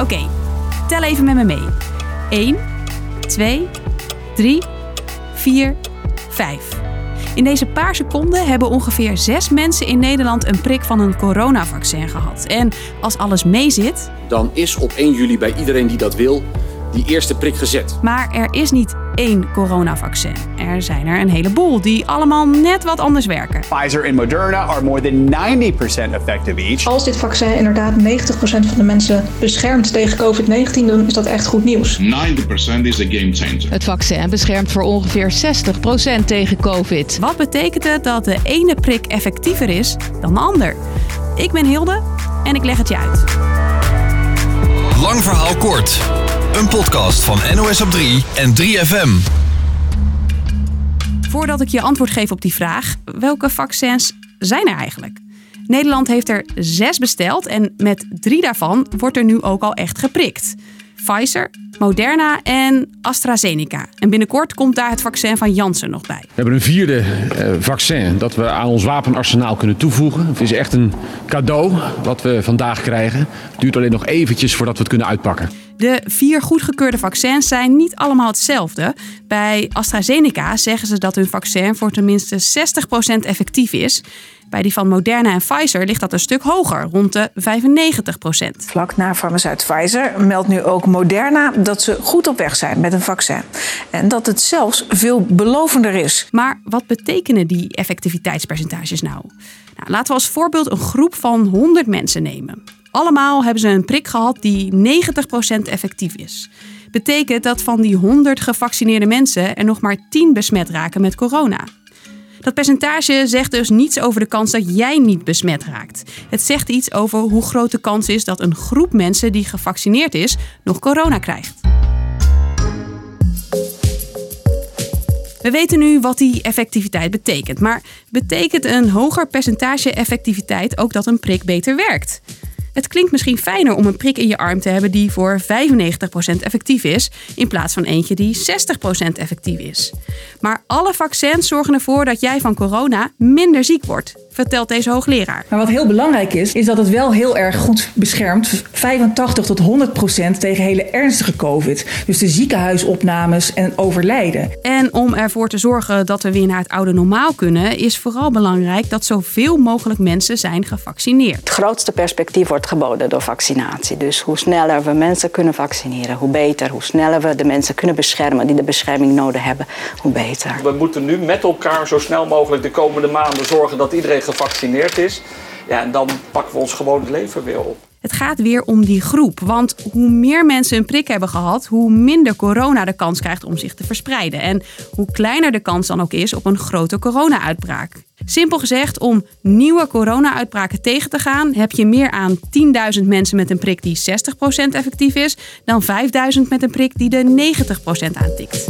Oké, tel even met me mee. 1, 2, 3, 4, 5. In deze paar seconden hebben ongeveer zes mensen in Nederland een prik van een coronavaccin gehad. En als alles meezit. Dan is op 1 juli bij iedereen die dat wil die eerste prik gezet. Maar er is niet één coronavaccin. Er zijn er een heleboel die allemaal net wat anders werken. Pfizer en Moderna are more than 90% effective each. Als dit vaccin inderdaad 90% van de mensen beschermt tegen COVID-19, dan is dat echt goed nieuws. 90% is a game changer. Het vaccin beschermt voor ongeveer 60% tegen COVID. Wat betekent het dat de ene prik effectiever is dan de ander? Ik ben Hilde en ik leg het je uit. Lang verhaal kort. Een podcast van NOS op 3 en 3FM. Voordat ik je antwoord geef op die vraag, welke vaccins zijn er eigenlijk? Nederland heeft er zes besteld en met drie daarvan wordt er nu ook al echt geprikt. Pfizer, Moderna en AstraZeneca. En binnenkort komt daar het vaccin van Janssen nog bij. We hebben een vierde eh, vaccin dat we aan ons wapenarsenaal kunnen toevoegen. Het is echt een cadeau wat we vandaag krijgen. Het duurt alleen nog eventjes voordat we het kunnen uitpakken. De vier goedgekeurde vaccins zijn niet allemaal hetzelfde. Bij AstraZeneca zeggen ze dat hun vaccin voor tenminste 60% effectief is. Bij die van Moderna en Pfizer ligt dat een stuk hoger, rond de 95%. Vlak na farmaceut Pfizer meldt nu ook Moderna dat ze goed op weg zijn met een vaccin. En dat het zelfs veel belovender is. Maar wat betekenen die effectiviteitspercentages nou? nou laten we als voorbeeld een groep van 100 mensen nemen. Allemaal hebben ze een prik gehad die 90% effectief is. Betekent dat van die 100 gevaccineerde mensen er nog maar 10 besmet raken met corona. Dat percentage zegt dus niets over de kans dat jij niet besmet raakt. Het zegt iets over hoe groot de kans is dat een groep mensen die gevaccineerd is nog corona krijgt. We weten nu wat die effectiviteit betekent, maar betekent een hoger percentage effectiviteit ook dat een prik beter werkt? Het klinkt misschien fijner om een prik in je arm te hebben die voor 95% effectief is, in plaats van eentje die 60% effectief is. Maar alle vaccins zorgen ervoor dat jij van corona minder ziek wordt vertelt deze hoogleraar. Maar wat heel belangrijk is, is dat het wel heel erg goed beschermt. 85 tot 100 procent tegen hele ernstige COVID. Dus de ziekenhuisopnames en overlijden. En om ervoor te zorgen dat we weer naar het oude normaal kunnen, is vooral belangrijk dat zoveel mogelijk mensen zijn gevaccineerd. Het grootste perspectief wordt geboden door vaccinatie. Dus hoe sneller we mensen kunnen vaccineren, hoe beter. Hoe sneller we de mensen kunnen beschermen die de bescherming nodig hebben, hoe beter. We moeten nu met elkaar zo snel mogelijk de komende maanden zorgen dat iedereen gevaccineerd is. Ja, en dan pakken we ons gewoon het leven weer op. Het gaat weer om die groep. Want hoe meer mensen een prik hebben gehad, hoe minder corona de kans krijgt om zich te verspreiden. En hoe kleiner de kans dan ook is op een grote corona-uitbraak. Simpel gezegd, om nieuwe corona-uitbraken tegen te gaan, heb je meer aan 10.000 mensen met een prik die 60% effectief is, dan 5.000 met een prik die de 90% aantikt.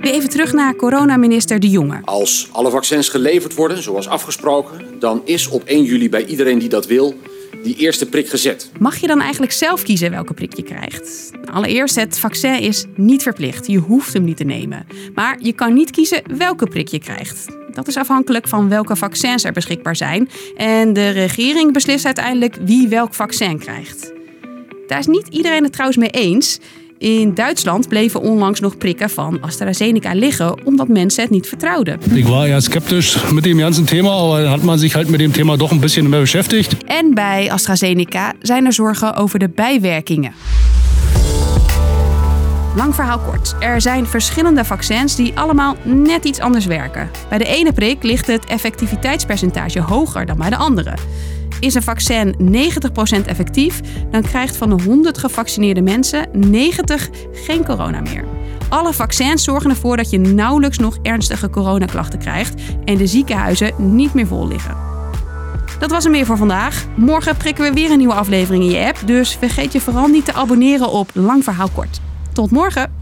Weer even terug naar coronaminister De Jonge. Als alle vaccins geleverd worden, zoals afgesproken, dan is op 1 juli bij iedereen die dat wil die eerste prik gezet. Mag je dan eigenlijk zelf kiezen welke prik je krijgt? Allereerst, het vaccin is niet verplicht. Je hoeft hem niet te nemen. Maar je kan niet kiezen welke prik je krijgt. Dat is afhankelijk van welke vaccins er beschikbaar zijn. En de regering beslist uiteindelijk wie welk vaccin krijgt. Daar is niet iedereen het trouwens mee eens. In Duitsland bleven onlangs nog prikken van AstraZeneca liggen omdat mensen het niet vertrouwden. Ik was ja sceptisch met dem ganzen Thema, maar had man zich halt met dem Thema toch een beetje meer beschäftigt. En bij AstraZeneca zijn er zorgen over de bijwerkingen. Lang verhaal kort. Er zijn verschillende vaccins die allemaal net iets anders werken. Bij de ene prik ligt het effectiviteitspercentage hoger dan bij de andere. Is een vaccin 90% effectief, dan krijgt van de 100 gevaccineerde mensen 90 geen corona meer. Alle vaccins zorgen ervoor dat je nauwelijks nog ernstige coronaklachten krijgt en de ziekenhuizen niet meer vol liggen. Dat was er meer voor vandaag. Morgen prikken we weer een nieuwe aflevering in je app, dus vergeet je vooral niet te abonneren op Lang Verhaal Kort. Tot morgen!